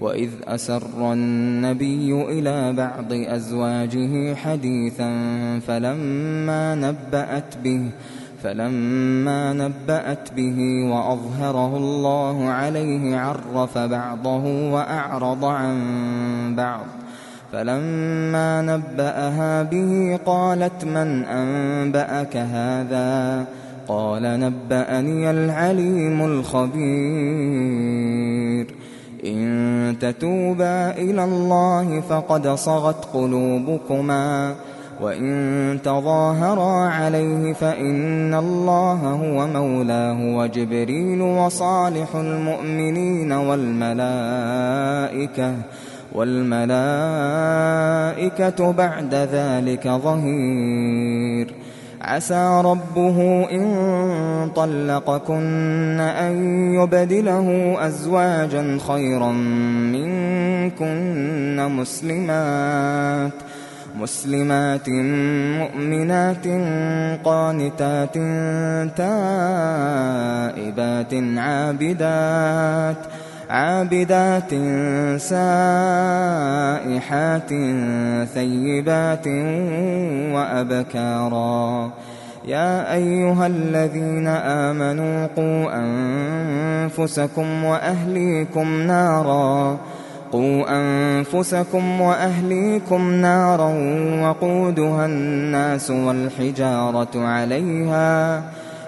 وإذ أسر النبي إلى بعض أزواجه حديثا فلما نبأت به فلما نبأت به وأظهره الله عليه عرف بعضه وأعرض عن بعض. فلما نبأها به قالت من أنبأك هذا؟ قال نبأني العليم الخبير. إن تتوبا إلى الله فقد صغت قلوبكما. وإن تظاهرا عليه فإن الله هو مولاه وجبريل وصالح المؤمنين والملائكة والملائكة بعد ذلك ظهير. عسى ربه إن طلقكن أن يبدله أزواجا خيرا منكن مسلمات مسلمات مؤمنات قانتات تائبات عابدات. عابدات سائحات ثيبات وأبكارا. يا أيها الذين آمنوا قوا أنفسكم وأهليكم نارا. قوا أنفسكم وأهليكم نارا وقودها الناس والحجارة عليها.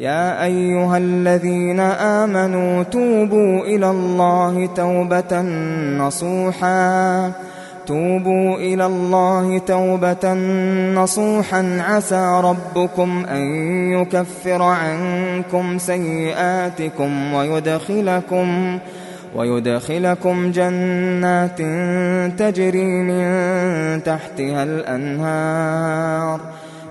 يا أيها الذين آمنوا توبوا إلى الله توبة نصوحا. توبوا إلى الله توبة نصوحا. عسى ربكم أن يكفر عنكم سيئاتكم ويدخلكم ويدخلكم جنات تجري من تحتها الأنهار.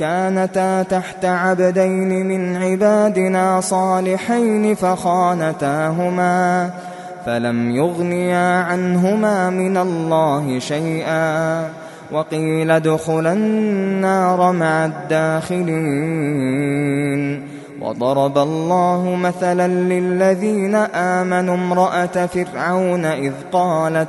كانتا تحت عبدين من عبادنا صالحين فخانتاهما فلم يغنيا عنهما من الله شيئا وقيل ادخلا النار مع الداخلين. وضرب الله مثلا للذين آمنوا امرأة فرعون إذ قالت